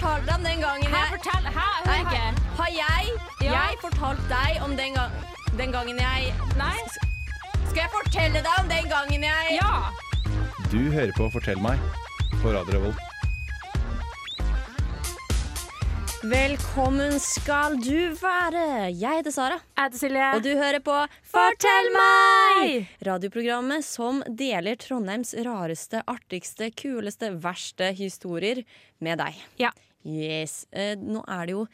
fortalt deg om den gangen Hæ, jeg fortell! Hæ, hører ikke. har jeg, Ja. jeg fortalt deg om den, gang, den gangen jeg Nei? Skal jeg fortelle deg om den gangen jeg Ja! Du hører på Fortell meg på Radio Revolt. Velkommen skal du være. Jeg heter Sara, Jeg heter Silje. og du hører på Fortell meg! Radioprogrammet som deler Trondheims rareste, artigste, kuleste, verste historier med deg. Ja. Yes. Eh, nå er det jo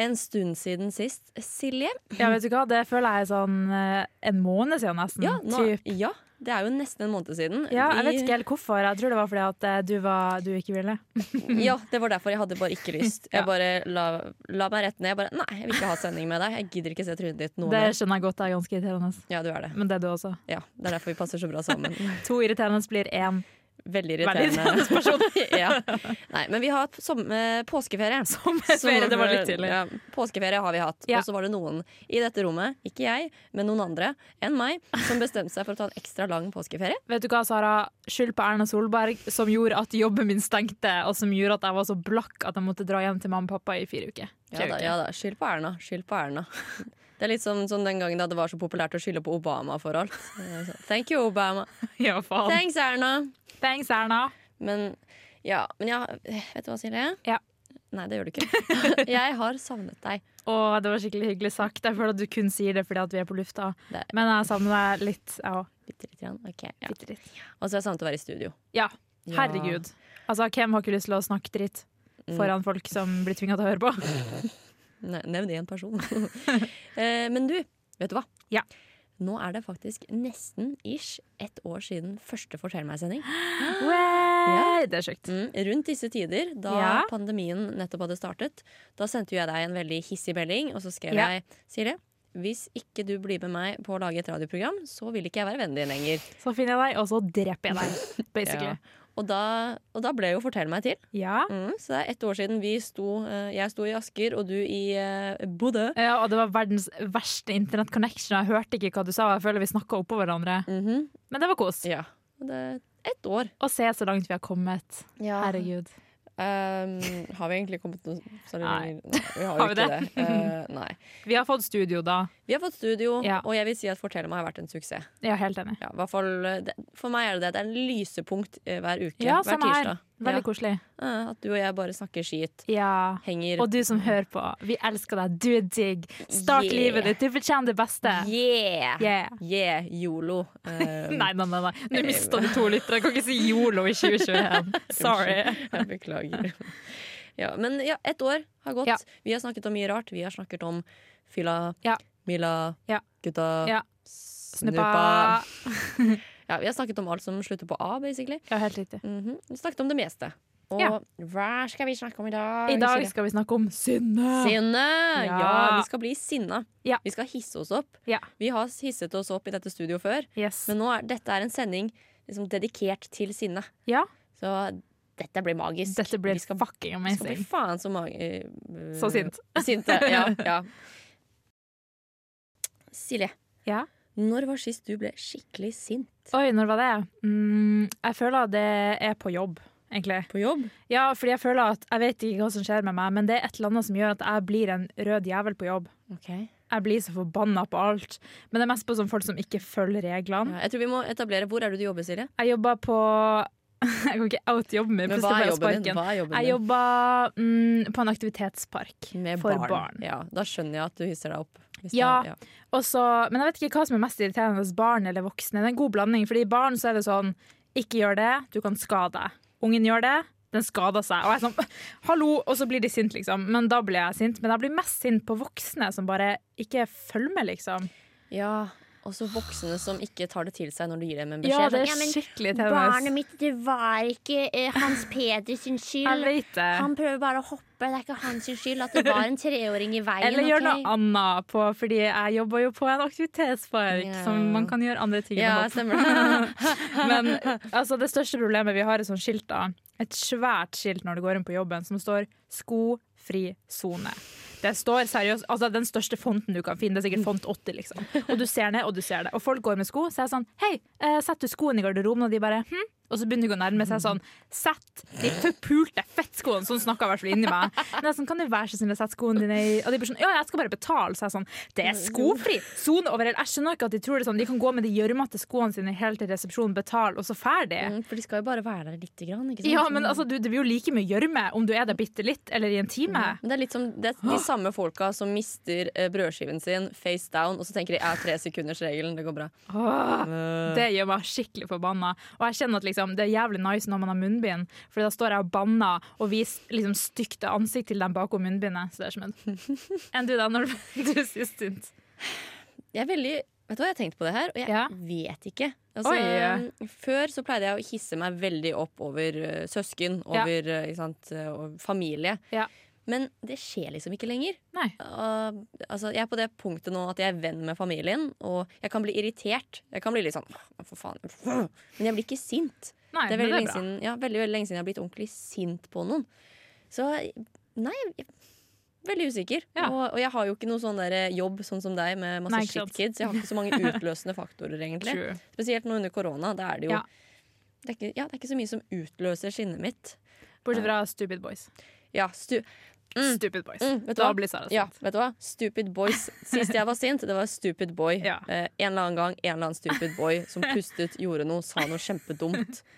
en stund siden sist. Silje? Ja, vet du hva? Det føler jeg er sånn eh, en måned siden nesten. Ja, nå, Typ. ja, det er jo nesten en måned siden. Ja, jeg vet ikke helt hvorfor. Jeg tror det var fordi at eh, du, var, du ikke ville. Ja, det var derfor. Jeg hadde bare ikke lyst. Jeg bare la, la meg rett ned. Jeg bare, Nei, jeg vil ikke ha sending med deg. Jeg gidder ikke se trynet ditt noe Det mer. skjønner jeg godt Det er ganske irriterende. Ja, du er det. Men det er du også. Ja, Det er derfor vi passer så bra sammen. To irriterende blir én. Veldig irriterende. Veldig ja. Nei, men vi har hatt som, eh, påskeferie. Sommerferie, det var litt tidlig. Ja, påskeferie har vi hatt. Ja. Og så var det noen i dette rommet, ikke jeg, men noen andre enn meg, som bestemte seg for å ta en ekstra lang påskeferie. Vet du hva, Sara? Skyld på Erna Solberg, som gjorde at jobben min stengte, og som gjorde at jeg var så blakk at jeg måtte dra hjem til mamma og pappa i fire uker. Ja da, ja da, Skyld på Erna. Skyld på Erna. Det er litt som, som den gangen da det var så populært å skylde på Obama for alt. Eh, Thank you, Obama. Ja, faen. Thanks, Erna. Thanks, Erna. Men ja, men ja, vet du hva, Silje? Ja. Nei, det gjør du ikke. Jeg har savnet deg. Å, det var skikkelig hyggelig sagt. Jeg føler at du kun sier det fordi vi er på lufta. Det- Men jeg savner deg litt, jeg òg. Bitte litt. Grann. Ok, ja. Litt. Og så har jeg savnet å være i studio. Ja, herregud. Altså, hvem har ikke lyst til å snakke dritt foran folk som blir tvinga til å høre på? Ne- Nevn én person. Eh, Men du, vet du hva? Ja. Nå er det faktisk nesten ish ett år siden første Fortell meg-sending. Wey, Det er sjukt. Mm, rundt disse tider, da Ja. pandemien nettopp hadde startet, da sendte jeg deg en veldig hissig melding, og så skrev Ja. jeg Silje, hvis ikke du blir med meg på å lage et radioprogram, så vil ikke jeg være vennen din lenger. Så finner jeg deg, og så dreper jeg deg. Basically. Ja. Og, da, og da ble jo Fortell meg til. Ja. Mm, så det er ett år siden vi sto eh, Jeg sto i Asker, og du i uh, Bodø. ja. Og det var verdens verste internettconnection. Jeg hørte ikke hva du sa, jeg føler vi snakka oppå hverandre. Mhm. Men det var kos. Ja. Og det er ett år. Å se så langt vi har kommet. Herregud. Um, har vi egentlig kommet noe sånn? Nei. Nei, vi har Har vi ikke det? det. Uh, nei. Vi har fått studio da. Vi har fått studio, Ja. og jeg vil si at Fortell meg har vært en suksess. Er helt enig. Ja, i fall, eh, det, for meg er det det. Det er en lysepunkt eh, hver uke. Ja, hver tirsdag. her. Veldig Ja. koselig. At du og jeg bare snakker skit. Ja. Henger Og du som hører på, vi elsker deg. Du er digg. Start Yeah. livet ditt. Du fortjener det beste. Yeah! Yeah. Yeah, yolo. Eh, Nei, nei, nei. nei. Nå mista du to lyttere. Jeg kan ikke si yolo i 2021. Sorry. Jeg beklager. Ja, men ja, ett år har gått. Vi har snakket om mye rart. Vi har snakket om fylla. Mila, gutta, snuppa. Ja, vi har snakket om alt som slutter på A, basically. Ja, helt riktig. Mhm. Vi snakket om det meste. Og Ja. hva skal vi snakke om i dag? I dag skal vi snakke om sinne. Sinne! Ja. Ja. vi skal bli sinna. Ja. Vi skal hisse oss opp. Ja. Vi har hisset oss opp i dette studioet før, Yes. men nå er, dette er en sending liksom, dedikert til sinne. Ja, Så dette blir magisk. dette blir vi skal, fucking vi skal bli faen så mange Så sint. Sinte. Ja, ja. Silje, Ja. Når var sist du ble skikkelig sint? Oi, når var det? Mm, jeg føler det er på jobb, egentlig. På jobb? Ja, fordi jeg føler at Jeg vet ikke hva som skjer med meg, men det er et eller annet som gjør at jeg blir en rød jævel på jobb. Jeg blir så forbanna på alt. Men det er mest på sånn folk som ikke følger reglene. Ja, jeg tror vi må etablere Hvor er det du jobber, Silje? Jeg jobber på Jeg kan ikke out jobben min. Men hva er jobben din? Er jobben Jeg din? jobber mm, på en aktivitetspark Med for barn. barn. Ja, da skjønner jeg at du hisser deg opp. Hvis Ja. det, ja. Også, men jeg vet ikke hva som er mest irriterende, barn eller voksne. Det er en god blanding, fordi i barn så er det sånn Ikke gjør det, du kan skade deg. Ungen gjør det, den skader seg. Og jeg er sånn Hallo! Og så blir de sint, liksom. Men da blir jeg sint. Men jeg blir mest sint på voksne som bare ikke følger med, liksom. ja. Også voksne som ikke tar det til seg når du gir dem en beskjed. Ja, det er Sånn, men skikkelig Barnet mitt, det var ikke eh, Hans Peder sin Jeg skyld. vet det. Han prøver bare å hoppe. Det er ikke hans skyld at det var en treåring i veien. Eller gjør noe ok? annet på, fordi jeg jobber jo på en aktivitetspark, Ja. som man kan gjøre andre ting ja. Men altså, det største problemet vi har er sånn skilt da. Et svært skilt når du går inn på jobben som står 'skofri sone'. Det står seriøst, altså Den største fonten du kan finne. Det er sikkert font 80. liksom Og du ser ned, og du ser det. Og folk går med sko. Så er jeg sånn Hei, eh, setter du skoene i garderoben? Og de bare hm, og så begynner de å nærme seg sånn Sett de forpulte fettskoene! Sånn snakka i hvert fall inni meg. Nei, sånn, kan du være så snill å sette skoene dine i Og de blir sånn Ja, jeg skal bare betale. Så jeg sånn Det er skofri sone over hele Jeg skjønner ikke at de tror det sånn. De kan gå med de gjørmete skoene sine helt til resepsjonen, betale, og så ferdig. Mm, For de skal jo bare være der lite grann. Ikke sant? Ja, men altså, du, det blir jo like mye gjørme om du er der bitte litt eller i en time. Men det er litt som det er de samme folka som mister eh, brødskiven sin face down, og så tenker de 'jeg tre sekunders-regelen, det går bra. Åh, det gjør meg skikkelig forbanna. Og jeg kjenner at liksom, det er jævlig nice når man har munnbind, for da står jeg og banner og viser liksom, stygt ansikt til dem bakom munnbindet. Så det er som en Enn du, da, når du sist sint? Jeg er veldig Vet du hva, jeg har tenkt på det her, og jeg Ja. vet ikke. Altså, Oi. Før så pleide jeg å hisse meg veldig opp over eh, søsken, Ja. over eh, ikke sant, eh, familie. Ja. Men det skjer liksom ikke lenger. Og, altså, jeg er på det punktet nå at jeg er venn med familien, og jeg kan bli irritert. Jeg kan bli litt sånn for faen. Men jeg blir ikke sint. Nei, Det er veldig, det er siden, ja, veldig, veldig lenge siden jeg har blitt ordentlig sint på noen. Så nei, jeg veldig usikker. Ja. Og, og jeg har jo ikke noe sånn der jobb sånn som deg med masse shitkids. Jeg har ikke så mange utløsende faktorer, egentlig. True. Spesielt nå under korona. Da er det jo Ja. det, er ikke, ja, det er ikke så mye som utløser sinnet mitt. Bortsett fra Stupid Boys. Ja, stu, Mm. Stupid Boys. mm, vet Da hva? blir Sara Ja, vet du hva? Stupid boys. Sist jeg var sint, det var stupid boy. Ja. Eh, en eller annen gang en eller annen stupid boy som pustet, gjorde noe, sa noe kjempedumt.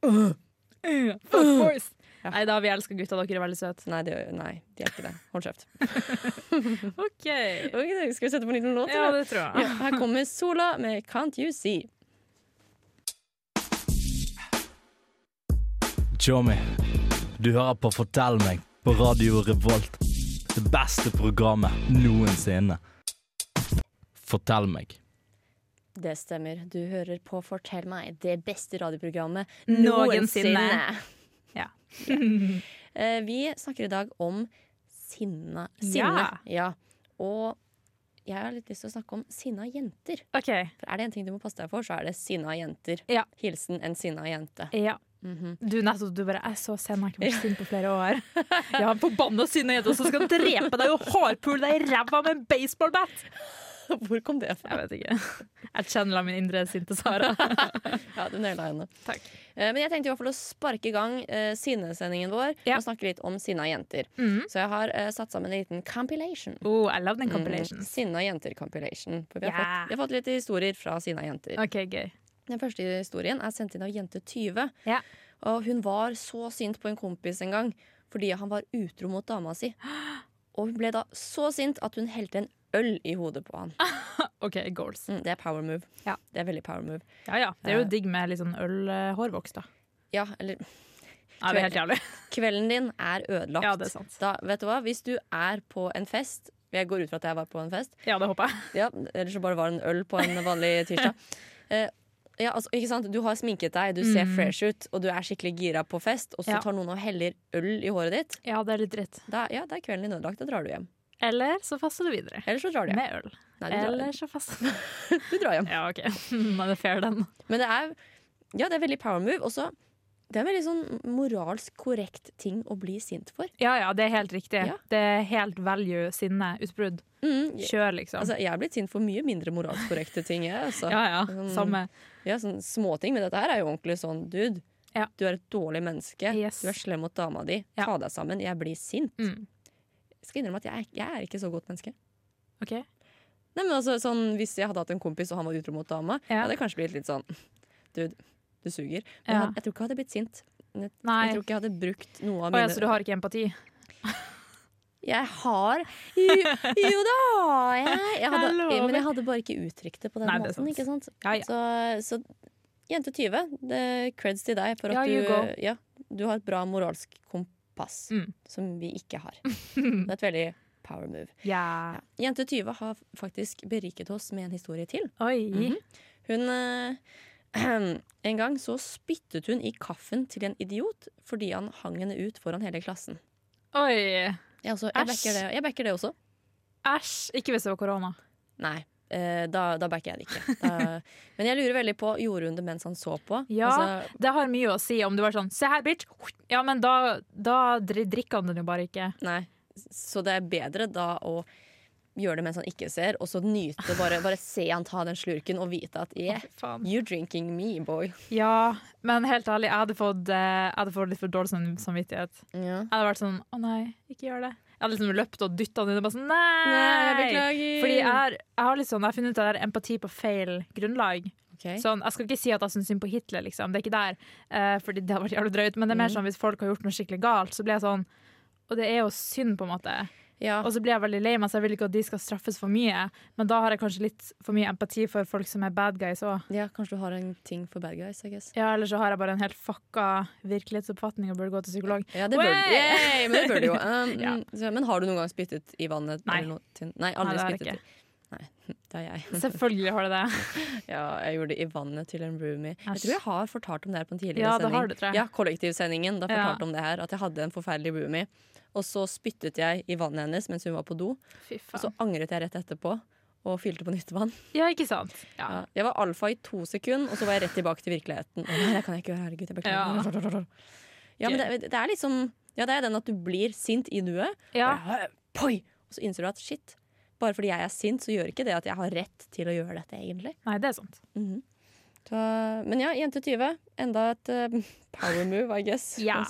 Fuck boys! Ja. Nei da, vi elsker gutta, dere er veldig søte. Nei, det, nei, de er ikke det. Hold kjeft. okay. Ok, skal vi sette på en liten låt? Ja, det tror jeg. Ja, her kommer Sola med Can't You See. Tjommi, du hører på Fortell meg på Radio Revolt. Det beste programmet noensinne. Fortell meg. Det stemmer. Du hører på Fortell meg, det beste radioprogrammet Noensinne. noensinne. Ja. Eh, Vi snakker i dag om sinne. Sinne. Ja. Og jeg har litt lyst til å snakke om sinna jenter. Okay. For er det en ting du må passe deg for, så er det sinna jenter. Ja. Hilsen en sinna jente. Ja. Mhm. Du nettopp, du bare Jeg så sen, har ikke vært sint på flere år. Jeg har forbanna sinna jente som skal drepe deg og hardpule deg i ræva med en baseballbat! Hvor kom det fra? Jeg vet ikke. Jeg channela min indre sinte Sara. Ja, du naila henne. Takk. Eh, Men jeg tenkte i hvert fall å sparke i gang uh, sinnesendingen vår Ja. og snakke litt om sinna jenter. Mm. Så jeg har uh, satt sammen en liten compilation. Oh, I love den Mm, compilations. sinna jenter-compilation. For vi har, yeah. fått, vi har fått litt historier fra sinna jenter. OK, gøy. Den første historien er sendt inn av jente 20. Ja. Og hun var så sint på en kompis en gang fordi han var utro mot dama si. Og hun ble da så sint at hun helte en øl i hodet på han. OK, goals. Mm, det er power move. Ja. Det er veldig power move. Ja ja. Det er jo Eh. digg med litt sånn ølhårvoks, da. Ja, eller Nei, det er helt jævlig. kvelden din er ødelagt. Ja, det er sant. Da, vet du hva? Hvis du er på en fest Jeg går ut fra at jeg var på en fest. Ja, det håper jeg. Ja, Eller så bare var det en øl på en vanlig tirsdag. Eh, ja, altså, ikke sant? Du har sminket deg, du ser Mm. fresh ut, og du er skikkelig gira på fest, og så Ja. tar noen og heller øl i håret ditt. Ja, det er litt dritt. Da, ja, da er kvelden din ødelagt. Da drar du hjem. Eller så faster du videre. Eller så drar du hjem. Med øl. Nei, Eller så faster du du drar hjem. Ja, OK. Nå er fair, den. Men det er, ja, det er veldig power move. Også, det er en veldig sånn moralsk korrekt ting å bli sint for. Ja ja, det er helt riktig. Ja. Det er helt value, sinne, utbrudd. Mm, Kjør, liksom. Altså, jeg er blitt sint for mye mindre moralsk korrekte ting. Jeg, altså. ja ja, Sånn- samme. Ja, sånn småting, men dette her er jo ordentlig sånn Dude, Ja. du er et dårlig menneske. Yes. Du er slem mot dama di. Ta deg sammen. Jeg blir sint. Mm. Jeg skal innrømme at jeg, jeg er ikke så godt menneske. OK. Nei, men altså, sånn, Hvis jeg hadde hatt en kompis og han var utro mot dama, Ja. hadde jeg kanskje blitt litt sånn Dude, du suger. Men Ja. jeg, jeg tror ikke jeg hadde blitt sint. Jeg, Nei. jeg tror ikke jeg hadde brukt noe av mine så du har ikke empati? Jeg har Jo, jo da! Jeg, jeg hadde, men jeg hadde bare ikke uttrykt det på den Nei, måten. sant. Ikke sant? Ja, ja. Så, så jente 20, det creds til deg for at Ja, du, du har et bra moralsk kompass Mm. som vi ikke har. Det er et veldig power move. Ja. Ja. Jente 20 har faktisk beriket oss med en historie til. Oi. -hmm. Hun eh, En gang så spyttet hun i kaffen til en idiot fordi han hang henne ut foran hele klassen. Oi. Jeg, også, jeg, backer det, jeg backer det også. Æsj. Ikke hvis det var korona. Nei. Eh, da, da backer jeg det ikke. Da, men jeg lurer veldig på Gjorde hun det mens han så på? Ja. Altså, Det har mye å si om du var sånn Se her, bitch! Ja, men da, da drikker han den jo bare ikke. nei. Så det er bedre da å gjøre det mens han ikke ser, og så nyte bare, bare se han ta den slurken og vite at yeah, you're drinking me, boy. Ja, men helt ærlig, jeg hadde fått, eh, jeg hadde fått litt for dårlig samvittighet. Ja. Jeg hadde vært sånn å nei, ikke gjør det. Jeg hadde liksom løpt og dytta han inn og bare sånn nei! Nei. Fordi jeg, har, jeg har sånn, jeg har funnet ut at det er empati på feil grunnlag. Okay. Sånn, jeg skal ikke si at jeg syns synd på Hitler, liksom. Det er ikke der. Uh, fordi det har vært jævlig drøyt. Men det er mer Mm. sånn hvis folk har gjort noe skikkelig galt, så blir jeg sånn Og det er jo synd, på en måte. Ja. Og så blir jeg veldig lei meg, så jeg vil ikke at de skal straffes for mye. Men da har jeg kanskje litt for mye empati for folk som er bad guys òg. ja, kanskje du har en ting for bad guys, I guess. Ja, eller så har jeg bare en helt fucka virkelighetsoppfatning og burde gå til psykolog. Ja, det bør, Wey! Yay, men det bør du jo. Um, Ja. men har du noen gang spyttet i vannet? Nei. eller noe til- Nei, Nei, aldri jeg spyttet. ikke. Nei, det er jeg. Selvfølgelig har du det. Ja, jeg gjorde det i vannet til en roomie. Jeg tror jeg har fortalt om det her på en tidligere Ja, det sending. har du, tror jeg. Ja, kollektivsendingen. Da Ja. fortalte om det her At jeg hadde en forferdelig roomie. Og så spyttet jeg i vannet hennes mens hun var på do. Fy Og så angret jeg rett etterpå og fylte på nytt vann. Ja, ikke sant? Ja. Ja. Jeg var alfa i to sekunder, og så var jeg rett tilbake til virkeligheten. Å, nei, det kan jeg ikke gjøre, herregud, jeg beklager. Ja, men det, det er liksom Ja, det er den at du blir sint i nuet. ja. Og, Poi! Og så innser du at shit, bare fordi jeg er sint, så gjør ikke det at jeg har rett til å gjøre dette, egentlig. Nei, det er sant. Mhm. så, men ja, jente 20. Enda et uh, power move, I guess. Ja.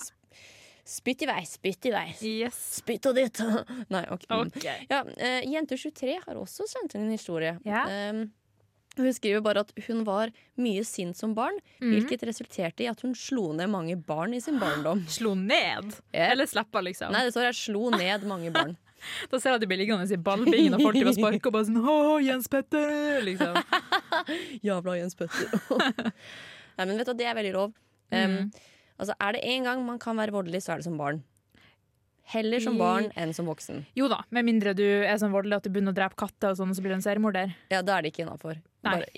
Spytt i vei, spytt i vei. Yes. Spytt og ditt. Nei, ok. okay. Ja, uh, Jente 23 har også sendt inn en historie. Yeah. Um, hun skriver bare at hun var mye sint som barn, mm. hvilket resulterte i at hun slo ned mange barn i sin barndom. Slo ned? Yeah. Eller slappa, liksom? Nei, det står her 'slo ned mange barn'. Da ser jeg at de blir liggende i ballbingen og folk driver og sparker og bare sånn Å, Jens Petter! Liksom. Jævla Jens Petter. Nei, men vet du, det er veldig lov. Um, Mm. altså, er det én gang man kan være voldelig, så er det som barn. Heller som barn enn som voksen. Jo da, med mindre du er sånn voldelig at du begynner å drepe katter, og sånn, så blir du en seriemorder. Ja, Da er det ikke innafor.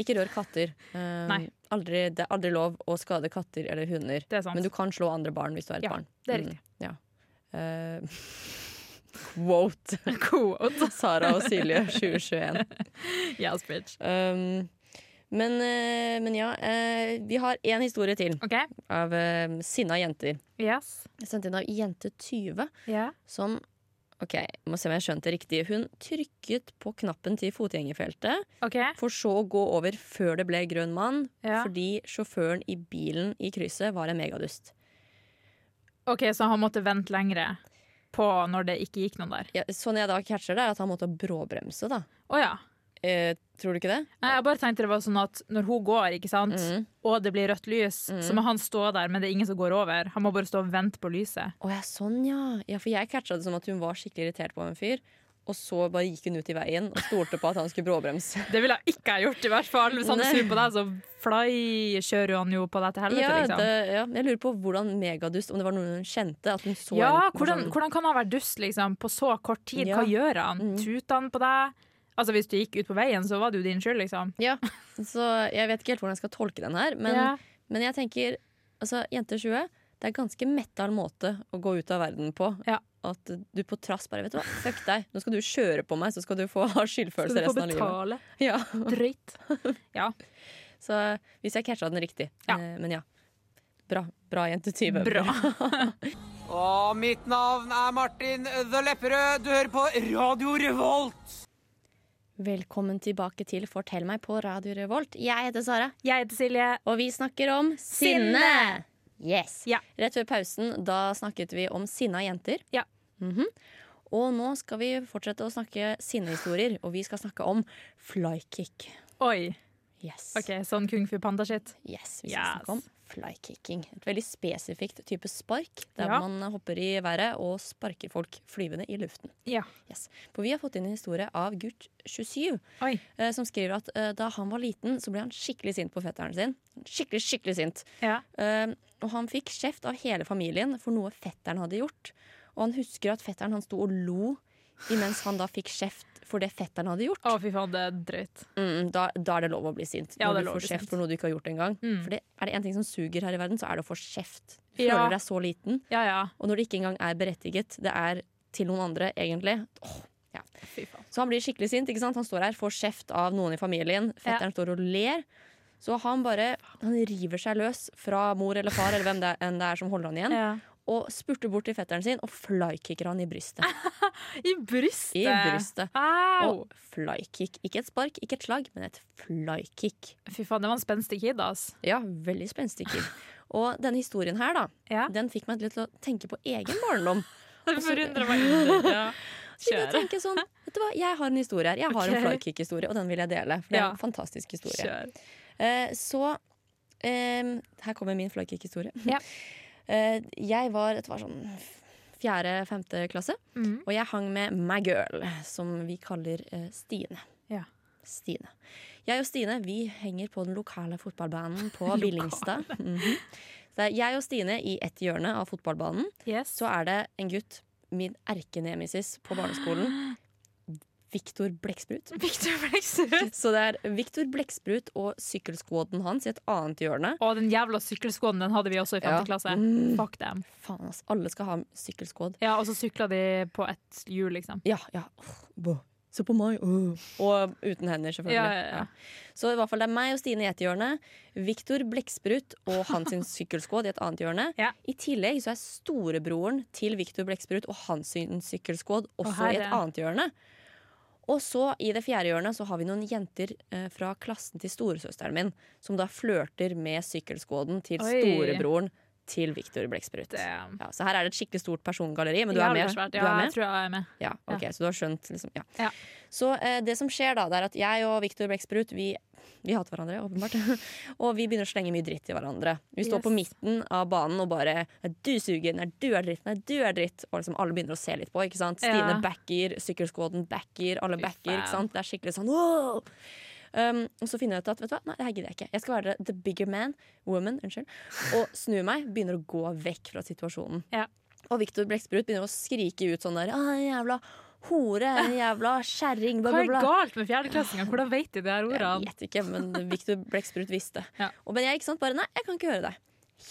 Ikke rør katter. Um. Aldri, det er aldri lov å skade katter eller hunder. Det er sant. Men du kan slå andre barn hvis du er et Ja, barn. det er riktig. Mm, ja. Eh, quote Quote. Sara og Silje 2021. Yes, bitch. Um, men, eh, men ja, eh, vi har én historie til okay. av uh, sinna jenter. Yes. Sendt inn av Jente20, yeah. som Ok, må se om jeg skjønte det riktig. Hun trykket på knappen til fotgjengerfeltet, okay. for så å gå over før det ble grønn mann, Ja. fordi sjåføren i bilen i krysset var en megadust. Ok, Så han måtte vente lengre på når det ikke gikk noen der? Ja, sånn jeg da catcher det, er at han måtte bråbremse, da. Oh, ja. Eh, tror du ikke det? Nei, jeg bare tenkte det var sånn at når hun går, ikke sant, mm. og det blir rødt lys, så må han stå der, men det er ingen som går over. Han må bare stå og vente på lyset. Å ja, sånn ja. ja. For jeg catcha det som at hun var skikkelig irritert på en fyr, og så bare gikk hun ut i veien og stolte på at han skulle bråbremse. Det ville jeg ikke ha gjort, i hvert fall. Hvis han sur på deg, så fly-kjører han jo på deg til helvete, Ja, liksom. det, ja, jeg lurer på hvordan megadust, om det var noen hun kjente. At hun så Ja, en, hvordan, sånn- hvordan kan han være dust liksom, på så kort tid? Ja. Hva gjør han? Mm. Tuter han på deg? Altså Hvis du gikk ut på veien, så var det jo din skyld, liksom. Ja, så jeg vet ikke helt hvordan jeg skal tolke den her. Men, Ja. men jeg tenker, altså, Jenter 20, det er ganske metal måte å gå ut av verden på. Ja. At du på trass bare, vet du hva, fuck deg, nå skal du kjøre på meg, så skal du få ha skyldfølelse resten av livet. Skal du få betale? Ja. Drøyt. Ja. Så hvis jeg catcha den riktig. Ja. Eh, Men ja. Bra, bra jente 20. Bra. Og mitt navn er Martin The Lepperød. Du hører på Radio Revolt. Velkommen tilbake til Fortell meg på Radio Revolt. Jeg heter Sara, Jeg heter Silje. og vi snakker om sinne. Sinne! Yes. Ja. Rett før pausen da snakket vi om sinna jenter. Ja. Mhm. Og nå skal vi fortsette å snakke sinnehistorier, og vi skal snakke om flykick. Oi. Yes. OK, sånn kung fu panda-shit. yes vi skal Yes. snakke om flykicking. Et veldig spesifikt type spark, der Ja. man hopper i været og sparker folk flyvende i luften. Ja. Yes. For vi har fått inn en historie av gutt 27, Oi. eh, som skriver at eh, da han var liten, så ble han skikkelig sint på fetteren sin. Skikkelig, skikkelig sint. Ja. Eh, og han fikk kjeft av hele familien for noe fetteren hadde gjort. Og han husker at fetteren han sto og lo imens han da fikk kjeft for det fetteren hadde gjort. Å, fy faen, det er drøyt. Mm, da, da er det lov å bli sint. Ja, Når du får kjeft for noe du ikke har gjort engang. Mm. For det, er det en ting som suger her i verden, så er det å få kjeft. Du Ja. føler deg så liten. Ja, ja. Og når det ikke engang er berettiget, det er til noen andre, egentlig. Åh, ja. Fy faen. Så han blir skikkelig sint. ikke sant? Han står her, får kjeft av noen i familien. Fetteren står og ler. Så han bare han river seg løs fra mor eller far eller hvem det er, det er som holder han igjen. Ja. Og spurter bort til fetteren sin og flykicker han i brystet. I brystet! I brystet. Au! Og flykick. Ikke et spark, ikke et slag, men et flykick. Fy faen, det var en spenstig kid, ass. Ja, veldig spenstig kid. Og denne historien her, da, Ja. den fikk meg til å tenke på egen barndom. Det forundrer meg under. Ja. Så jeg Kjør. sånn, vet du hva, jeg har en historie her. Jeg har en Ok. flykick-historie, og den vil jeg dele. For det er Ja. en fantastisk historie. Kjør. Eh, så eh, her kommer min flykick-historie. Ja. Eh, jeg var, det var sånn fjerde-femte klasse, Mm. og jeg hang med my girl, som vi kaller eh, Stine. Ja. Stine. Jeg og Stine vi henger på den lokale fotballbanen på Billingstad. Mhm. Så det er jeg og Stine i ett hjørne av fotballbanen. Yes. Så er det en gutt, min erkenemesis på barneskolen, Viktor Blekksprut. Victor Blekksprut. Så det er Viktor Blekksprut og sykkelskåden hans i et annet hjørne. Og den jævla sykkelskåden den hadde vi også i 5. Ja. klasse. Mm. Fuck dem. Faen, ass. Alle skal ha sykkelskåd. Ja, og så sykla de på et hjul, liksom. Ja, ja. Se på meg. Uh. Og uten hender, selvfølgelig. Ja, ja, ja. Så i hvert fall det er meg og Stine i et hjørne. Viktor Blekksprut og hans sykkelskåd i et annet hjørne. Ja. I tillegg så er storebroren til Viktor Blekksprut og hans sykkelskåd også i et annet hjørne. Og så i det fjerde hjørnet så har vi noen jenter eh, fra klassen til storesøsteren min, som da flørter med sykkelskåden til Oi. storebroren til Viktor Blekksprut. Ja, så her er det et skikkelig stort persongalleri, men du er med? svært. Du Ja, er med? jeg tror jeg er med. Ja, ok, Så du har skjønt liksom, ja. Ja. Så eh, det som skjer da, det er at jeg og Viktor Blekksprut Vi, vi hater hverandre, åpenbart. og vi begynner å slenge mye dritt til hverandre. Vi står Yes. på midten av banen og bare 'Du suger. Nei, du er dritt. Nei, du er dritt.' Og liksom alle begynner å se litt på. ikke sant? Stine backer, sykkelskåden backer, alle backer. ikke sant? Det er skikkelig sånn wow! Um, og så finner jeg ut at vet du hva, nei, det her gidder jeg ikke. Jeg skal være the bigger man, woman, unnskyld, og snur meg, begynner å gå vekk fra situasjonen. Ja. Og Viktor Blekksprut begynner å skrike ut sånn der «Ah, jævla hore, jævla kjerring, bla, Hva bla, er galt med fjerdeklassinger? Hvordan vet de de her Jeg vet ikke, men Viktor Blekksprut visste. Ja. Og men jeg ikke sant, bare nei, jeg kan ikke høre deg.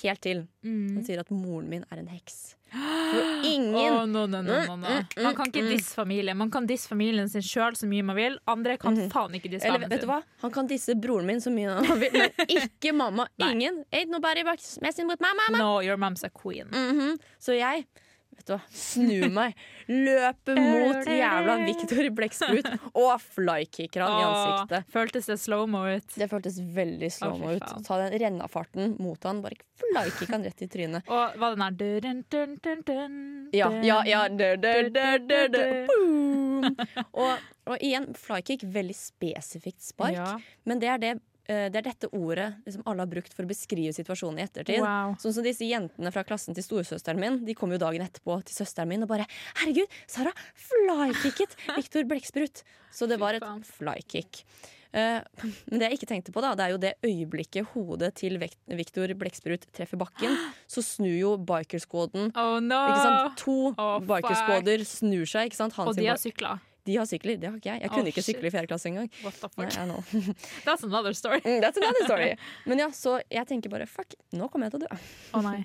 Helt til Mm. han sier at moren min er en heks. For ingen oh, no, no, no. Mm, Man kan ikke mm, disse familien. Man kan disse familien sin sjøl så mye man vil. Andre kan faen ikke disse Eller vet du sin. hva? Han kan disse broren min så mye han vil, men ikke mamma. Ingen. Ain't nobody messing with my mama. No, your mom's a queen. Mhm. Så jeg vet du hva, snu meg, Løpe mot jævla Viktor Blekksprut og flykicker han i ansiktet. Føltes det slow-mo ut? Det føltes veldig slow-mo ut. Ta den rennafarten mot han, bare flykicka han rett i trynet. Og var den der dun, dun, dun, dun, Ja, ja, ja. Boom! Og, og igjen, flykick, veldig spesifikt spark. Men det er, det, det er dette ordet liksom alle har brukt for å beskrive situasjonen i ettertid. Wow. Sånn som disse jentene fra klassen til storesøsteren min. De kom jo dagen etterpå til søsteren min og bare 'Herregud, Sara flykicket Viktor Blekksprut!' Så det var et flykick. Eh, men det jeg ikke tenkte på, da det er jo det øyeblikket hodet til Viktor Blekksprut treffer bakken. Så snur jo bikerskåden Oh no! To oh, fuck. bikerskåder snur seg. Ikke sant? Han Og de har sykla. De har sykler, det har ikke jeg. Jeg kunne kunne ikke sykle i fjerde klasse engang. That's another story. Mm, That's another story. Men ja, så jeg tenker bare fuck, nå kommer jeg til å dø. Oh, nei.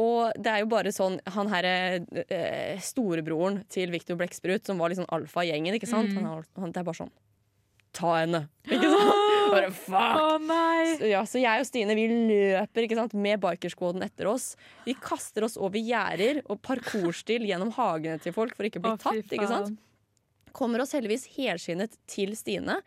Og det er jo bare sånn Han her eh, storebroren til Victor Blekksprut, som var liksom alfa i gjengen, ikke sant? Mm. Han, han, det er bare sånn Ta henne! Ikke sant? Bare fuck! Oh! Så, ja, så jeg og Stine vi løper ikke sant, med bikerskoden etter oss. Vi kaster oss over gjerder og parkourstil gjennom hagene til folk for ikke å bli oh, tatt. ikke sant? Kommer oss heldigvis helskinnet til Stine.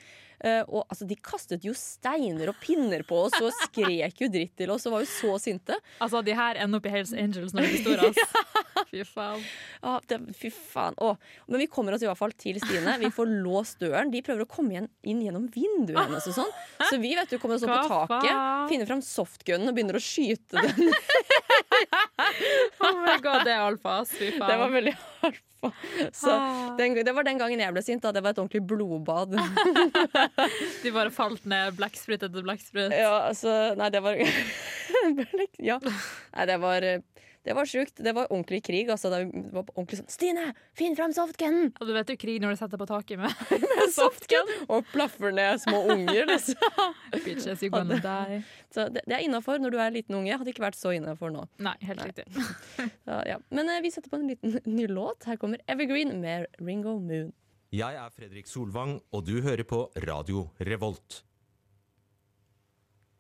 Uh, og altså, De kastet jo steiner og pinner på oss og skrek jo dritt til oss og var jo så sinte. Altså, de her ender opp i Hells Angels når de blir store. Fy faen. Ja, det, fy faen. Å. Men vi kommer oss i hvert fall til Stine. Vi får låst døren. De prøver å komme igjen, inn gjennom vinduet hennes og sånn. Så vi vet du, kommer oss opp på taket, finner fram softgunnen og begynner å skyte den. Oh my god, det er alfa. Fy faen. Det var veldig alfa. Så Ah. den, det var den gangen jeg ble sint. Da. Det var et ordentlig blodbad. De bare falt ned blekksprut etter blekksprut. Ja, altså Nei, det var Ja. Nei, det var det var sjukt. Det var ordentlig krig. Altså, det var ordentlig sånn Stine, finn fram softgunen! Og du vet jo krig når du setter på taket med Softgun! Og plaffer ned små unger. Liksom. bitches, you gonna die. Så det, det er innafor når du er liten unge. Hadde ikke vært så innafor nå. Nei, helt Nei. riktig. Så, ja. Men eh, vi setter på en liten ny låt. Her kommer Evergreen med Ringo Moon. Jeg er Fredrik Solvang, og du hører på Radio Revolt.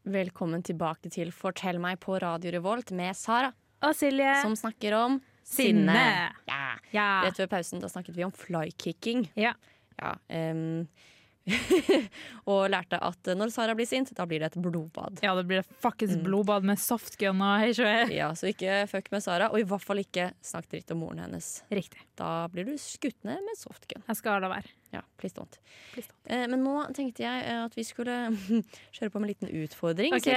Velkommen tilbake til Fortell meg på Radio Revolt med Sara. Og Silje. som snakker om Sinne. sinne. Ja. Ja. Rett før pausen da snakket vi om flykicking. Ja. Ja, um, og lærte at når Sara blir sint, da blir det et blodbad. ja, det blir fuckings blodbad med softgun og hei sjø. Ja, Så ikke fuck med Sara, og i hvert fall ikke snakk dritt om moren hennes. Riktig. Da blir du skutt ned med softgun. Jeg skal la være. Ja, please don't. Please don't. Eh, men nå tenkte jeg at vi skulle kjøre på med en liten utfordring. Ok.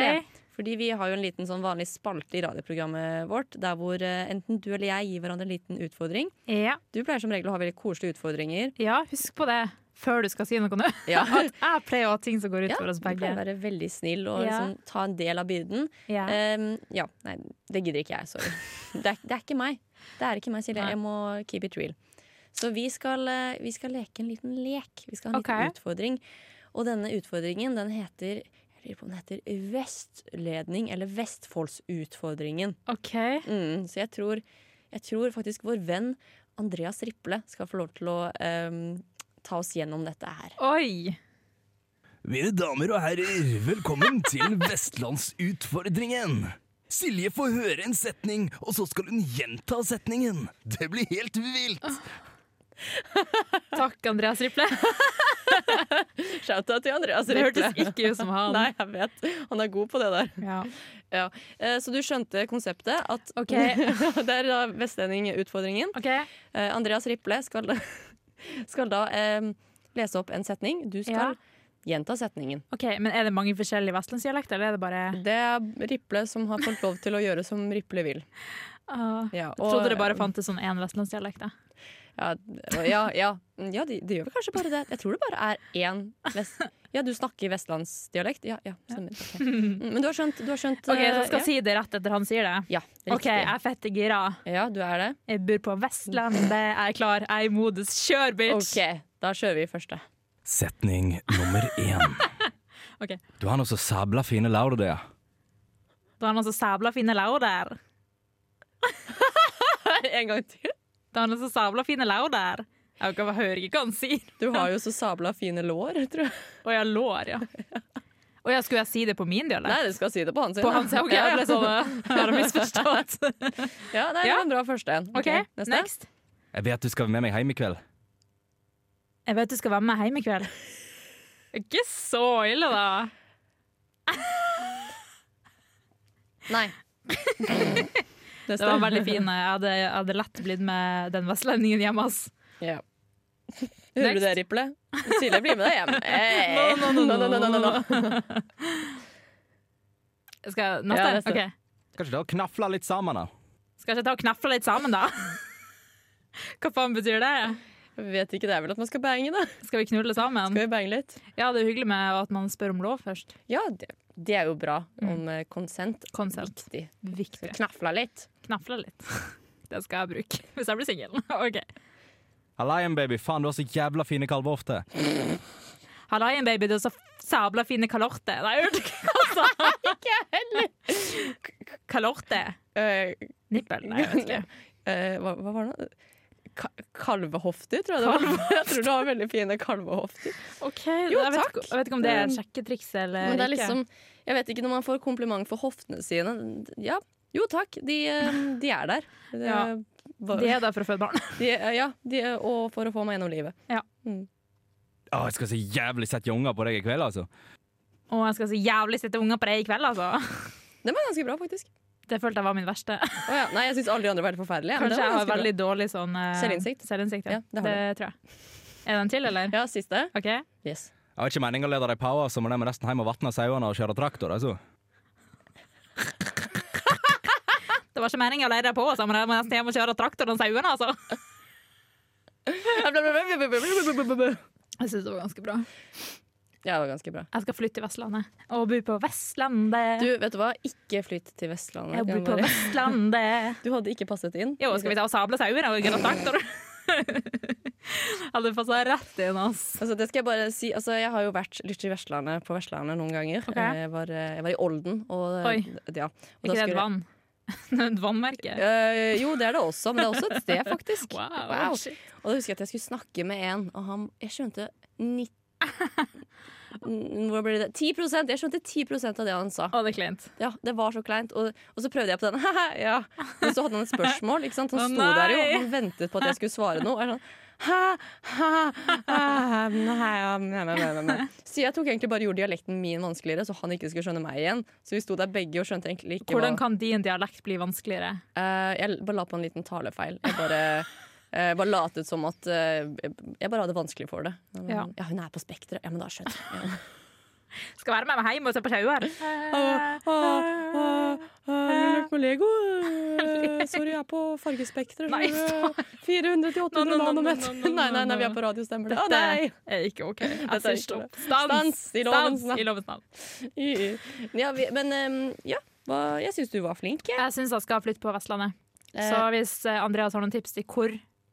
Fordi vi har jo en liten sånn vanlig spalte i radioprogrammet vårt, der hvor eh, enten du eller jeg gir hverandre en liten utfordring. Ja. Du pleier som regel å ha veldig koselige utfordringer. ja, husk på det før du skal si noe nå. Ja. At jeg pleier å ha ting som går ut Ja, oss du pleier å være veldig snill og liksom, ta en del av byrden. Ja. Um, ja, nei, det gidder ikke jeg, sorry. Det er, det er ikke meg. Det er ikke meg, Silje. Jeg må keep it real. Så vi skal, eh, vi skal leke en liten lek. Vi skal ha en okay. liten utfordring. Og denne utfordringen, den heter lurer på om den heter Vestledning, eller Vestfoldsutfordringen. OK. Mm, så jeg tror, jeg tror faktisk vår venn Andreas Riple skal få lov til å um, ta oss gjennom dette her. Oi. Mine damer og herrer, velkommen til Vestlandsutfordringen. Silje får høre en setning, og så skal hun gjenta setningen. Det blir helt vilt. Takk, Andreas Riple. Shout-out til Andreas Det hørtes ikke ut som han. Nei, jeg vet. Han er god på det der. Ja. Ja. Eh, Så du skjønte konseptet? At okay. det er da vestlendingutfordringen. OK. Eh, Andreas Riple skal da, skal da eh, lese opp en setning. Du skal Ja. gjenta setningen. ok, Men er det mange forskjellige vestlandsdialekter, eller er det bare Det er Riple som har fått lov til å gjøre som Riple vil. Uh, Ja, Jeg trodde det bare fantes sånn én vestlandsdialekt. jeg. Ja, ja, ja. ja det de gjør vel kanskje bare det. Jeg tror det bare er én vest... Ja, du snakker vestlandsdialekt? Ja, ja, stemmer. ok. Mm, Men du har skjønt, du har skjønt OK, så jeg ja. si det rett etter han sier det. ja. ja, OK, jeg er fette gira. Ja, du er det? Jeg bor på Vestlandet, jeg er klar, jeg er i modus. Kjør, bitch! OK, da kjører vi første. Setning nummer én. okay. Du har noe så sabla fine lauder der. Du har noe så sabla fine lauder. En gang til. Da har han så sabla fine lauder. Jeg hører høre ikke hva han sier. Du har jo så sabla fine lår, tror jeg. Og jeg lår, ja. Og ja, skulle jeg si det på min dialekt? Nei, du skal si det på hans. På hans, ok, okay, jeg ble ja. sånn Jeg har misforstått. ja, det Ja. var en bra første en. OK, neste. next. Jeg vet du skal være med meg hjem i kveld. Jeg vet du skal være med hjem i kveld. Ikke så ille, da. Nei. Det var veldig fine. Jeg hadde, jeg hadde lett blitt med den vestlendingen hjemme. ass. Ja. Hører du det, Riple? Silje blir med deg hjem. Hey. No, no, no, no, no, no, no. Skal jeg, neste? Ja, neste. Ok. Skal ikke da knafle litt sammen, da? Skal ikke ta og knafle litt sammen, da? Hva faen betyr det? Jeg vet ikke, det er vel at man skal bange, da. Skal vi knulle sammen? Skal vi bange litt? Ja, det er hyggelig med at man spør om lov først. Ja, det, det er jo bra. Om konsent. Konsent. Consent. Viktig. Viktig. Knafla litt. Knafla litt. Det skal jeg bruke hvis jeg blir singel. OK. Hallaien, baby. Faen, du har så jævla fine kalvehofter. Halla igjen, baby. Du har så sabla fine kalorter. Nei, jeg hørte ikke hva han sa. Ikke heller. Kalorte. Eh, Nippel? Nei, jeg vet ikke. Uh, hva, hva var det? Ka kalvehofter, tror jeg det var. Jeg tror du har veldig fine kalvehofter. OK. Jo, jeg, vet takk. ikke, jeg vet ikke om det er et sjekketriks eller Men det er ikke. liksom Jeg vet ikke når man får kompliment for hoftene sine. Ja, jo takk, de, eh, de er der. De, Ja. hva- De er der for å føde barn. de, ja, de, og for å få meg gjennom livet. Å, jeg skal så jævlig sette unger på deg i kveld, altså. Å, jeg skal så jævlig sette unger på deg i kveld, altså. Den var ganske bra, faktisk. Det følte jeg var min verste. Oh, ja. Nei, jeg syns alle de andre var helt forferdelige. Kanskje var jeg har veldig dårlig sånn uh, Selvinnsikt. selvinnsikt ja. Ja, det det tror jeg. Er det en til, eller? Ja, siste. OK. Yes. Jeg har ikke meningen å lede deg power, så må de nesten hjem og vatne sauene og kjøre traktor. Altså. Det var ikke meningen å lede deg på, så må nesten hjem og kjøre traktor og sauene, altså. Jeg syns det var ganske bra. Ja, det var ganske bra. Jeg skal flytte til Vestlandet. Og bo på Vestlandet. Du, vet du hva? Ikke flytt til Vestlandet. jeg bor på Vestlandet. Du hadde ikke passet inn. Jo, skal vi ta og sable sauer og? Hadde passa rett inn, ass. Altså, det skal Jeg bare si Altså, jeg har jo vært litt i Vestlandet på Vestlandet noen ganger. Okay. Jeg, var, eh, jeg var i Olden. Og, Oi. Ja. Og Ikke det et vann? et vannmerke? Uh, jo, det er det også, men det er også et sted, faktisk. Wow. Wow. Og da husker jeg at jeg skulle snakke med en, og han Jeg skjønte ni- mm, Hvor blir det? 10% Jeg skjønte 10% av det han sa. Å, det er kleint. Ja, Det var så kleint. Og, og så prøvde jeg på den. ja. Men så hadde han et spørsmål. Han sto der jo og ventet på at jeg skulle svare noe. Og jeg sånn, «Hæ? Hæ? Hæ? Nei, nei, nei, nei, nei. Så jeg tok egentlig bare gjorde dialekten min vanskeligere, så han ikke skulle skjønne meg igjen. Så vi sto der begge og skjønte egentlig ikke Hvordan hva kan din dialekt bli vanskeligere? Uh, Jeg bare la på en liten talefeil. Jeg bare, eh, bare latet som at eh, jeg bare hadde vanskelig for det. Ja. Ja, hun er på Spekteret. Ja, men da skjønner jeg. Ja. Skal være med meg hjem og se på sjauer. Lek med Lego. Eh, Sorry, jeg er på Fargespekteret. 400 til 800 No, no, no, no, nanometer. no, no, no, Nei, nei, nei, vi er på radio, stemmer det? Dette er ikke OK. Jeg er sier stopp. Stans i lovens navn. i lovens navn. Ja, vi, men ja, hva, jeg syns du var flink, jeg. Jeg syns jeg skal flytte på Vestlandet. Så hvis Andreas har noen tips til hvor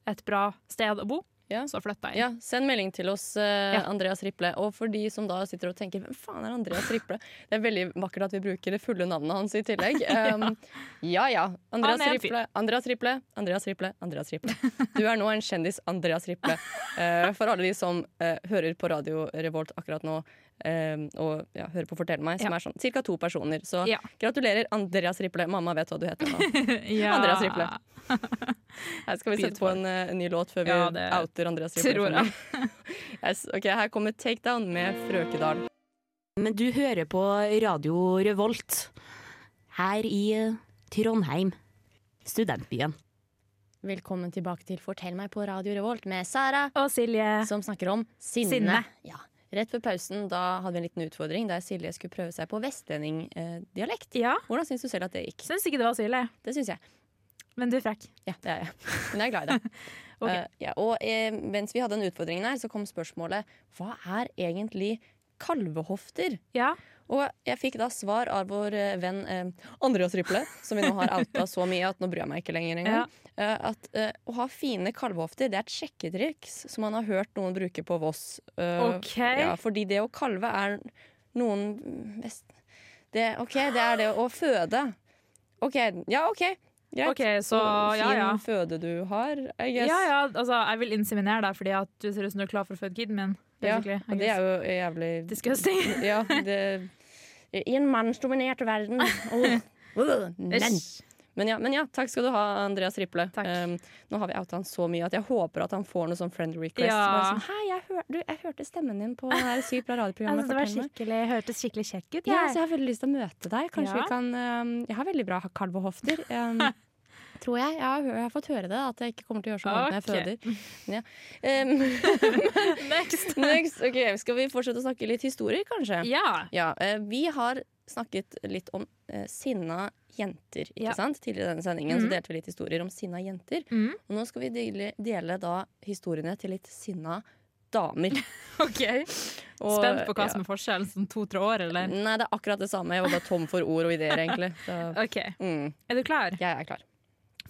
et bra sted å bo, Ja. så flytta jeg. Ja, Send melding til oss, uh, Ja. Andreas Riple. Og for de som da sitter og tenker hvem faen er Andreas Riple? Det er veldig vakkert at vi bruker det fulle navnet hans i tillegg. Um, ja ja. Andreas Han er en fyr. Riple, Andreas Riple, Andreas Riple, Andreas Riple. Du er nå en kjendis, Andreas Riple. Uh, for alle de som uh, hører på Radio Revolt akkurat nå. Eh, og ja, hører på Fortell meg, som Ja. er sånn ca. to personer. Så Ja. gratulerer, Andreas Riple. Mamma vet hva du heter nå. Andreas Riple. Her skal vi sette på en, eh, en ny låt før vi Ja, det outer Andreas Riple. tror jeg. Yes, ok, Her kommer Takedown med Frøkedal. Men du hører på Radio Revolt her i eh, Trondheim, studentbyen. Velkommen tilbake til Fortell meg på Radio Revolt med Sara, Og Silje. Som snakker om sinne. Sinne. Ja. Rett før pausen da hadde vi en liten utfordring der Silje skulle prøve seg på vestlendingdialekt. Ja, Hvordan syns du selv at det gikk? syns ikke det var Silje, Det syns jeg. men du er frekk. Ja, det er jeg. Men jeg er glad i det. okay. uh, ja, og uh, mens vi hadde den utfordringen her, så kom spørsmålet hva er egentlig kalvehofter? Ja. Og jeg fikk da svar av vår eh, venn eh, Andreas Riple, som vi nå har outa så mye at nå bryr jeg meg ikke lenger engang. Eh, at eh, å ha fine kalvehofter det er et sjekketriks som man har hørt noen bruke på Voss. Uh, okay. ja, fordi det å kalve er noen best det, OK, det er det å føde. OK. Ja, OK. Greit. Okay, så fin ja, ja. føde du har, I guess. Ja, ja, altså, jeg vil inseminere deg fordi at du ser ut som du er klar for å føde kiden min. Ja, basically, og det er jo jævlig Disgusting. Ja, det I en mannsdominert verden. Øh, Men. Men ja, men ja, takk skal du ha, Andreas Riple. Um, nå har vi outa han så mye at jeg håper at han får noe sånn friend request. Ja. Sånn, Hei, jeg, hør, du, jeg hørte stemmen din på det her sykt bra radioprogrammet. Altså, det var skikkelig, hørtes skikkelig kjekk ut. Ja, så jeg har veldig lyst til å møte deg. Kanskje Ja. vi kan um, Jeg har veldig bra kalvehofter. Um, tror jeg. Jeg har, jeg har fått høre det, at jeg ikke kommer til å gjøre så vondt når jeg føder. Ja. Um, Next. next, ok, Skal vi fortsette å snakke litt historier, kanskje? Ja. Ja, uh, vi har snakket litt om uh, sinna jenter, ikke Ja. sant? Tidligere i denne sendingen så Mhm. delte vi litt historier om sinna jenter. Mm. Og nå skal vi dele, dele da historiene til litt sinna damer. OK. Og, Spent på hva ja. som er forskjellen, sånn to-tre år, eller? Nei, det er akkurat det samme. Jeg var bare tom for ord og ideer, egentlig. Så, OK. mm, Er du klar? jeg er klar.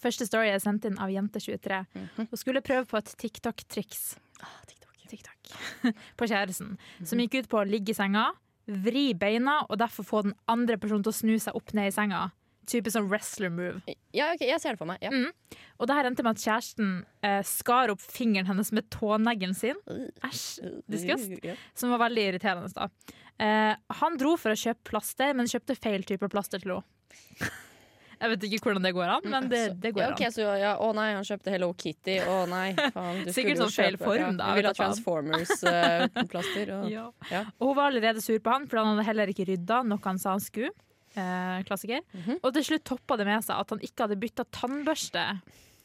Første story er sendt inn av Jente23. Mhm. Hun skulle prøve på et TikTok-triks Ah, TikTok. TikTok. på kjæresten, som Mhm. gikk ut på å ligge i senga, vri beina og derfor få den andre personen til å snu seg opp ned i senga. Type sånn wrestler move. Ja, ok, jeg ser det for meg. Ja. Mm. Og det her endte med at kjæresten eh, skar opp fingeren hennes med tåneglen sin. Æsj. Disgust. Som var veldig irriterende. da. Eh, han dro for å kjøpe plaster, men kjøpte feil type plaster til henne. Jeg vet ikke hvordan det går an, men det, det går ja, okay, an. så ja, Å nei, han kjøpte Hello Kitty. Å nei, faen. Du Sikkert sånn feil form, da, Du ville ha. Transformers-plaster. og Ja. Ja. Og hun var allerede sur på han, for han hadde heller ikke rydda, noe han sa han skulle. Eh, klassiker. Mhm. Og til slutt toppa det med seg at han ikke hadde bytta tannbørste.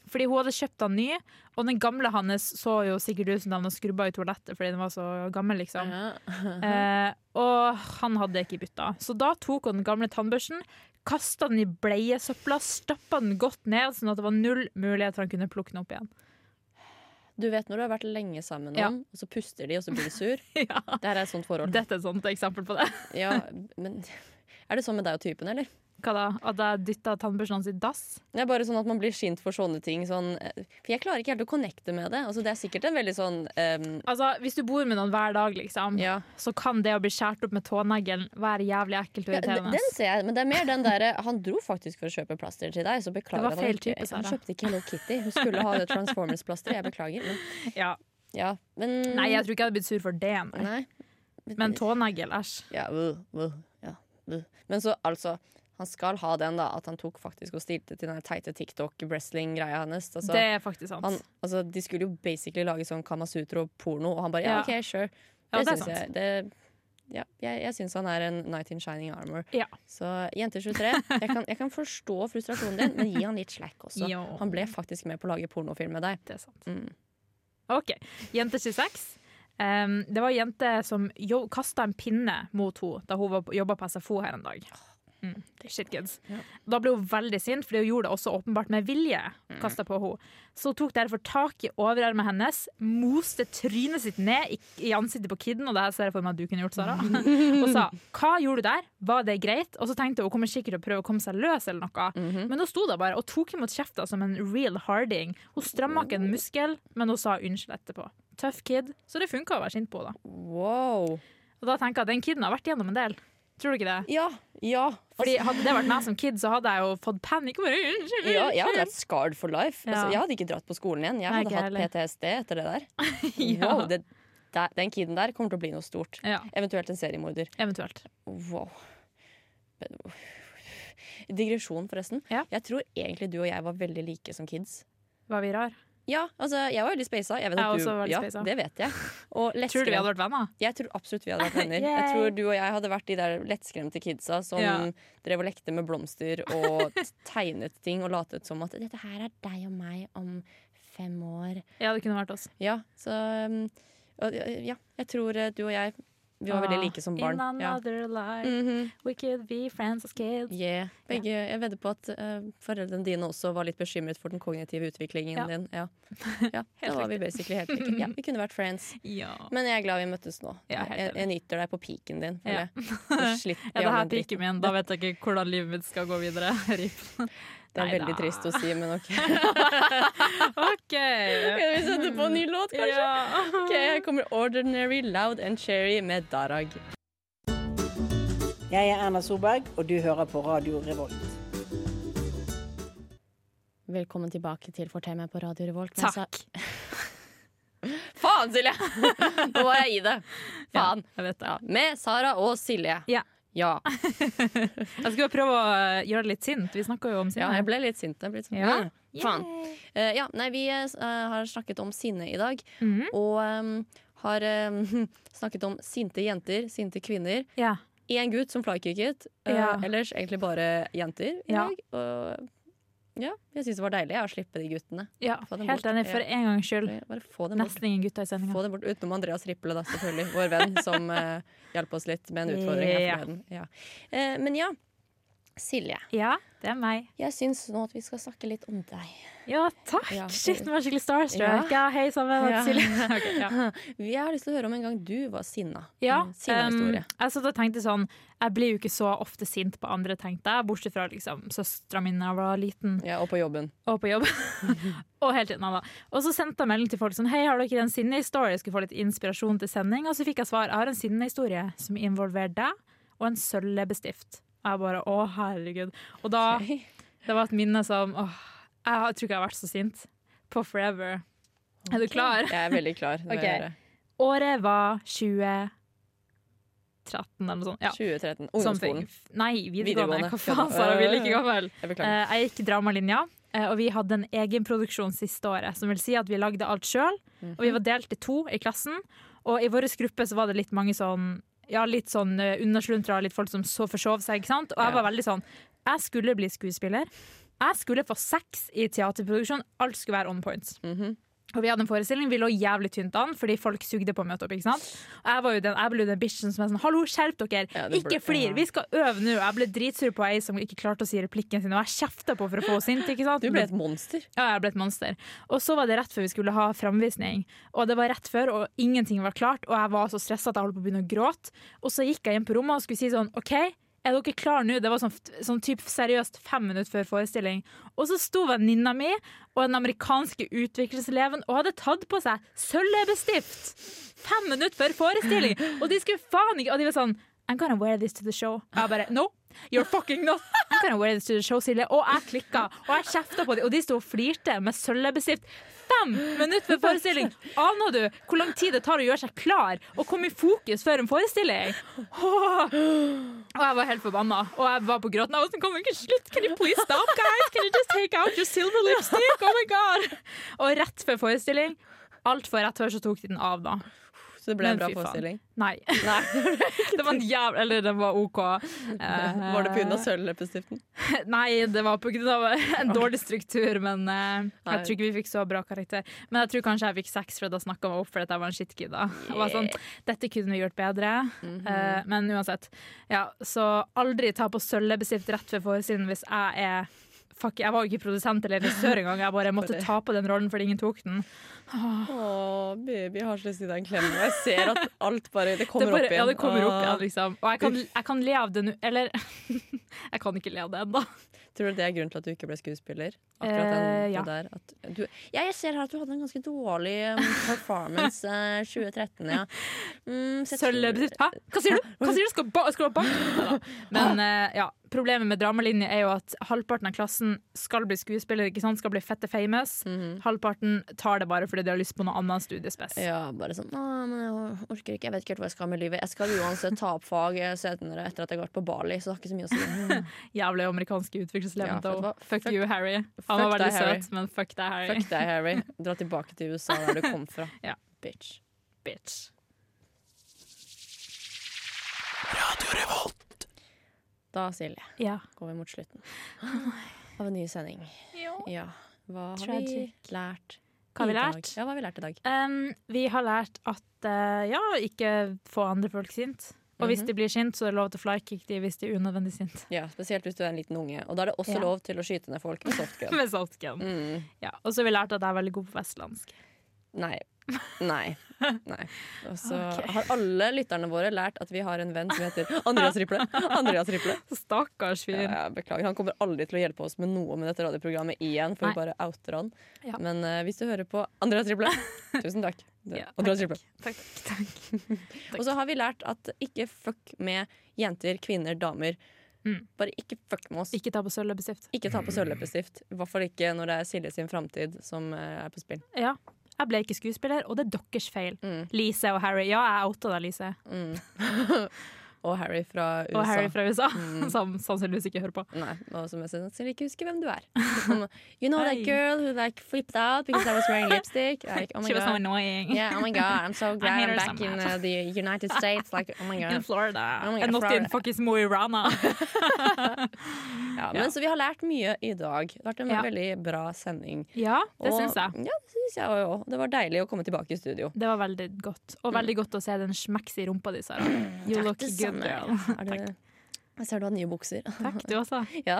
Fordi hun hadde kjøpt han ny, og den gamle hans så jo sikkert ut som den hadde skrubba i toalettet fordi den var så gammel, liksom. Ja. Eh, og han hadde ikke bytta. Så da tok hun den gamle tannbørsten, kasta den i bleiesøpla, stappa den godt ned, sånn at det var null mulighet for han kunne plukke den opp igjen. Du vet når du har vært lenge sammen med Ja. noen, og så puster de, og så blir de sur? ja. Dette er et sånt forhold. Dette er et sånt eksempel på det. Ja, men Er det sånn med deg og typen, eller? Hva da? At jeg dytta tannbørsten hans i dass? Det er bare sånn at man blir sint for sånne ting. Sånn, eh, for jeg klarer ikke helt å connecte med det. Altså, det er sikkert en veldig sånn um... Altså, Hvis du bor med noen hver dag, liksom, ja. så kan det å bli skåret opp med tåneglen være jævlig ekkelt og Ja, den, ser jeg, men det er mer den derre Han dro faktisk for å kjøpe plaster til deg, så beklager Det var han feil type, Han kjøpte ikke Hello Kitty. Hun skulle ha det Transformers-plasteret. Jeg beklager. Men, Ja. ja, men Nei, jeg tror ikke jeg hadde blitt sur for det. Nei. Nei. Men tånegl, æsj. Ja, uh, uh, ja, uh. Men så altså han skal ha den, da, at han tok faktisk og stilte til den teite TikTok-wrestling-greia hennes. Altså, det er faktisk sant. han, altså, de skulle jo basically lage sånn Kamasutro-porno, og han bare ja, Ja. OK, sure. Ja, Det, syns jeg. Det, ja, jeg jeg syns han er en knight in shining armor. Ja. Så jente 23, jeg kan, jeg kan forstå frustrasjonen din, men gi han litt slack også. Jo. Han ble faktisk med på å lage pornofilm med deg. Det er sant. Mm. OK. Jente 26. Um, det var ei jente som kasta en pinne mot henne da hun jobba på SFO her en dag. Mm. Shit kids. Ja. Da ble hun veldig sint, fordi hun gjorde det også åpenbart med vilje. Mm. På. Så hun tok derfor tak i overarmen hennes, moste trynet sitt ned i, i ansiktet på kiden, og det her ser jeg for meg at du kunne gjort, Sara, og sa 'hva gjorde du der', var det greit? Og så tenkte hun hun kommer sikkert til å prøve å komme seg løs, eller noe. Mhm. Men hun sto der bare og tok imot kjefta som en real harding. Hun stramma ikke en muskel, men hun sa unnskyld etterpå. Tøff kid. Så det funka å være sint på henne. Wow. Og da tenker jeg at den kiden har vært gjennom en del. Tror du ikke det? Ja. Ja. Fordi Hadde det vært meg som kid, så hadde jeg jo fått panikk. Ja, jeg hadde vært scarred for life. Altså, jeg hadde ikke dratt på skolen igjen. Jeg hadde Nei, hatt. PTSD etter det der. Ja. Wow, det, der, den kiden der kommer til å bli noe stort. Ja, Eventuelt en seriemorder. eventuelt. Wow. Men- Digresjon, forresten. Ja. Jeg tror egentlig du og jeg var veldig like som kids. Var vi rar? Ja, altså, jeg var veldig spasa. Jeg vet Jeg du, veldig ja, det vet jeg. Og Tror du vi hadde vært venner? Jeg tror absolutt vi hadde vært venner. jeg tror du og jeg hadde vært de der lettskremte kidsa som Ja. drev og lekte med blomster og tegnet ting og latet som at dette her er deg og meg om fem år. Ja, det kunne vært oss. Ja, så um, Ja, jeg tror eh, du og jeg Vi var veldig Ah, like som barn. In Ja. another life, -hmm. we could be friends as kids. Yeah. Begge, Jeg vedder på at uh, foreldrene dine også var litt bekymret for den kognitive utviklingen Ja. din. Ja, ja Da var vi basically helt like. Ja, vi kunne vært friends. Ja. Men jeg er glad vi møttes nå. Ja, jeg, jeg nyter deg på piken din. Ja. jeg. Slipper Ja, det her piken min. Da vet jeg ikke hvordan livet mitt skal gå videre. Det er Neida. veldig trist å si, men OK. OK. Kan vi sette på en ny låt, kanskje? Ja. Ok, Her kommer 'Ordinary Loud and Cherry' med Darag. Jeg er Erna Solberg, og du hører på Radio Revolt. Velkommen tilbake til Fortell meg på Radio Revolt. Takk. Faen, Silje! Nå var jeg i det. Faen. Jeg vet det. Ja, med Sara og Silje. Ja. Ja. Jeg skal prøve å eh, gjøre det litt sint. Vi snakka jo om sinne. ja, jeg ble litt sint. Ble litt sint. Ja. «Mm, Faen. Uh, ja, nei, vi uh, har snakket om sinne i dag, Mhm. og um, har um, snakket om sinte jenter, sinte kvinner. Ja. Én gutt som flykicket, Uh, Ja. ellers egentlig bare jenter i Ja. dag. Og ja, jeg syns det var deilig å slippe de guttene. ja, helt enig. For en gangs skyld. Bare, få dem. Nesten ingen gutter i sendinga. Få det bort utenom Andreas Riple, da, selvfølgelig. Vår venn som uh, hjalp oss litt med en utfordring her forleden. Ja. Uh, men ja, Silje. Ja, det er meg. Jeg syns nå at vi skal snakke litt om deg. Ja, takk! Ja. Shit, nå var jeg skikkelig starstruck. Ja. hei sammen, Ja. Silje. okay, ja. Jeg har lyst til å høre om en gang du var sinna. Ja, Sinna-historie. um, og tenkte sånn Jeg blir jo ikke så ofte sint på andre, tenkte jeg. Bortsett fra liksom søstera mi da jeg var liten, ja, og på jobben. og på jobben. og hele tiden. da. Og så sendte jeg melding til folk sånn Hei, har dere en sinnehistorie? Jeg skulle få litt inspirasjon til sending. Og så fikk jeg svar. Jeg har en sinnehistorie som involverer deg og en sølvleppestift. Jeg bare Å, herregud. Og da. Det var et minne som åh, Jeg tror ikke jeg har vært så sint på forever. Er du klar? Jeg er veldig klar. okay. Året var 2013 eller noe sånt. Ja. 2013. Something. Ungdomsskolen. Nei, videregående. Videregående. Hva faen, Sara? Vi er like gammel. Jeg. Eh, jeg gikk dramalinja, eh, og vi hadde en egenproduksjon siste året. Som vil si at vi lagde alt sjøl, og vi var delt i to i klassen. Og i vår gruppe så var det litt mange sånn ja, litt sånn undersluntra, litt folk som så forsov seg. ikke sant? Og jeg var veldig sånn Jeg skulle bli skuespiller. Jeg skulle få sex i teaterproduksjon. Alt skulle være on points. Mhm. Og vi hadde en forestilling, vi lå jævlig tynt an fordi folk sugde på å møte opp. ikke sant? Og jeg var jo den, jeg ble den bitchen som er sånn Hallo, skjerp dere! Ja, ikke flir! Vi skal øve nå! Jeg ble dritsur på ei som ikke klarte å si replikken sin, og jeg kjefta på for å få henne sint. ikke sant? Du ble et monster. Ja, jeg ble et monster. Og så var det rett før vi skulle ha framvisning. Og det var rett før, og ingenting var klart, og jeg var så stressa at jeg holdt på å begynne å gråte. Og så gikk jeg inn på rommet og skulle si sånn OK, er dere klare nå? Det var sånn, sånn typ seriøst fem minutter før forestilling. Og så sto venninna mi og den amerikanske utviklingseleven og hadde tatt på seg sølvleppestift fem minutter før forestilling! Og de skulle faen ikke Og de var sånn I'm gonna wear this to the show. Og jeg bare No, you're fucking not! I'm gonna wear this to the show, Silje. Og jeg klikka, og jeg kjefta på dem, og de sto og flirte med sølvleppestift fem minutter før forestilling. Aner du hvor lang tid det tar å gjøre seg klar og komme i fokus før en forestilling? Åh. Og jeg var helt forbanna. Og jeg var på gråten. Jeg var sånn, kan ikke slutt? Can you please stop, guys? Can you just take out your silver lipstick? Oh my god! Og rett før forestilling, altfor rett før, så tok de den av, da. Så det ble en bra forestilling. Nei. det var en jævla Eller den var OK. Eh, Var det pga. sølvleppestiften? Nei, det var av en dårlig struktur, men eh, jeg tror ikke vi fikk så bra karakter. Men jeg tror kanskje jeg fikk seks fordi jeg snakka meg opp fordi jeg var en shitkid. da. Jeg var sånn, Dette kunne vi gjort bedre. Mhm. Eh, men uansett. Ja, så aldri ta på sølvleppestift rett før forestillingen hvis jeg er Fuck, jeg var jo ikke produsent eller regissør engang. Jeg bare måtte ta på den rollen fordi ingen tok den. Åh, baby, jeg har så lyst til å gi deg en klem. Og jeg ser at alt bare Det kommer det bare, opp igjen. Ja, det kommer opp igjen, liksom. Og jeg kan, jeg kan le av det nå. Eller jeg kan ikke le av det ennå. Tror du det er grunnen til at du ikke ble skuespiller? Akkurat den, Eh, ja. der at du, ja, jeg ser her at du hadde en ganske dårlig um, performance eh, 2013, ja. Mm, Sølvleppestift. Hæ? Hva sier du? Hva sier du? Skal, ba skal du ha bank? Men eh, ja, problemet med dramalinje er jo at halvparten av klassen skal bli skuespiller, ikke sant? skal bli fette famous. Halvparten tar det bare fordi de har lyst på noe annet studiespes. Ja, bare sånn Å, men jeg orker ikke, jeg vet ikke helt hva jeg skal med livet. Jeg skal uansett ta opp fag senere etter at jeg har vært på Bali, så det har ikke så mye å si. Jævlig amerikanske utviklingslevende. Ja, for fuck, fuck- you, Harry. Han fuck var veldig søt, Harry. men fuck deg, Harry. Fuck deg, Harry. Dra tilbake til USA, der du kom fra. Ja. Bitch. Bitch. Da, Silje, Ja. går vi mot slutten av en ny sending. Ja. Hva har vi lært Hva har vi lært? Ja, hva har vi lært i dag? Um, vi har lært at uh, ja, ikke få andre folk sint. Og hvis Mhm. de blir sint, så er det lov til å flykick de hvis de er unødvendig sint. Ja, Spesielt hvis du er en liten unge. Og da er det også Ja. lov til å skyte ned folk med softgun. Med softgun. Mm. Ja. Og så har vi lært at jeg er veldig god på vestlandsk. Nei. Nei. Nei. Og så okay. har alle lytterne våre lært at vi har en venn som heter Andreas Riple. Andreas Riple. Stakkars fyr. Ja, beklager. Han kommer aldri til å hjelpe oss med noe med dette radioprogrammet igjen, for Nei. vi bare outer han. Ja. Men uh, hvis du hører på Andreas Riple, tusen takk. Ja, Andreas. Riple. Takk, takk, takk. Og så har vi lært at ikke fuck med jenter, kvinner, damer. Mm. Bare ikke fuck med oss. Ikke ta på sølvleppestift. Ikke ta på sølvleppestift. I hvert fall ikke når det er Silje sin framtid som eh, er på spill. Ja. Jeg ble ikke skuespiller, og det er deres feil. Mm. Lise og Harry. Ja, jeg outa deg, Lise. Mm. og Harry fra USA. Og Harry fra USA, Mm. som sannsynligvis ikke hører på. Nei, og som jeg sannsynligvis ikke husker hvem du er. You know that girl who like flipped out because I was wearing lipstick? Like, oh my She was so annoying. Yeah, oh my god, I'm so glad I'm back in uh, the United States. Like, oh my In. Florida. Oh God, and not in Florida. fuckings Mo i Rana. Ja, men så vi har lært mye i dag. Det har vært en Ja. veldig bra sending. ja, det syns jeg. Ja, det syns jeg òg. Det var deilig å komme tilbake i studio. Det var veldig godt. Og veldig godt å se den smekks i rumpa di, Sara. You look good, girl. Er det, jeg ser du har nye bukser. Takk, du også. Ja.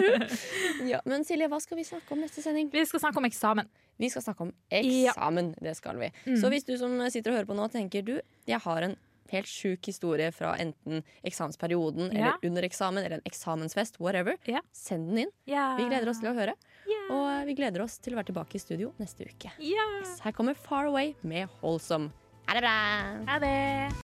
ja. Men Silje, hva skal vi snakke om neste sending? Vi skal snakke om eksamen. Vi skal snakke om eksamen. Det skal vi. Mm. Så hvis du som sitter og hører på nå tenker du, jeg har en helt sjuk historie fra enten eksamensperioden Ja. eller under eksamen eller en eksamensfest, whatever, Ja. send den inn. Ja. Vi gleder oss til å høre. Ja. Og vi gleder oss til å være tilbake i studio neste uke. Ja. Her kommer Far Away med Holsom. Ha det bra! Ha det.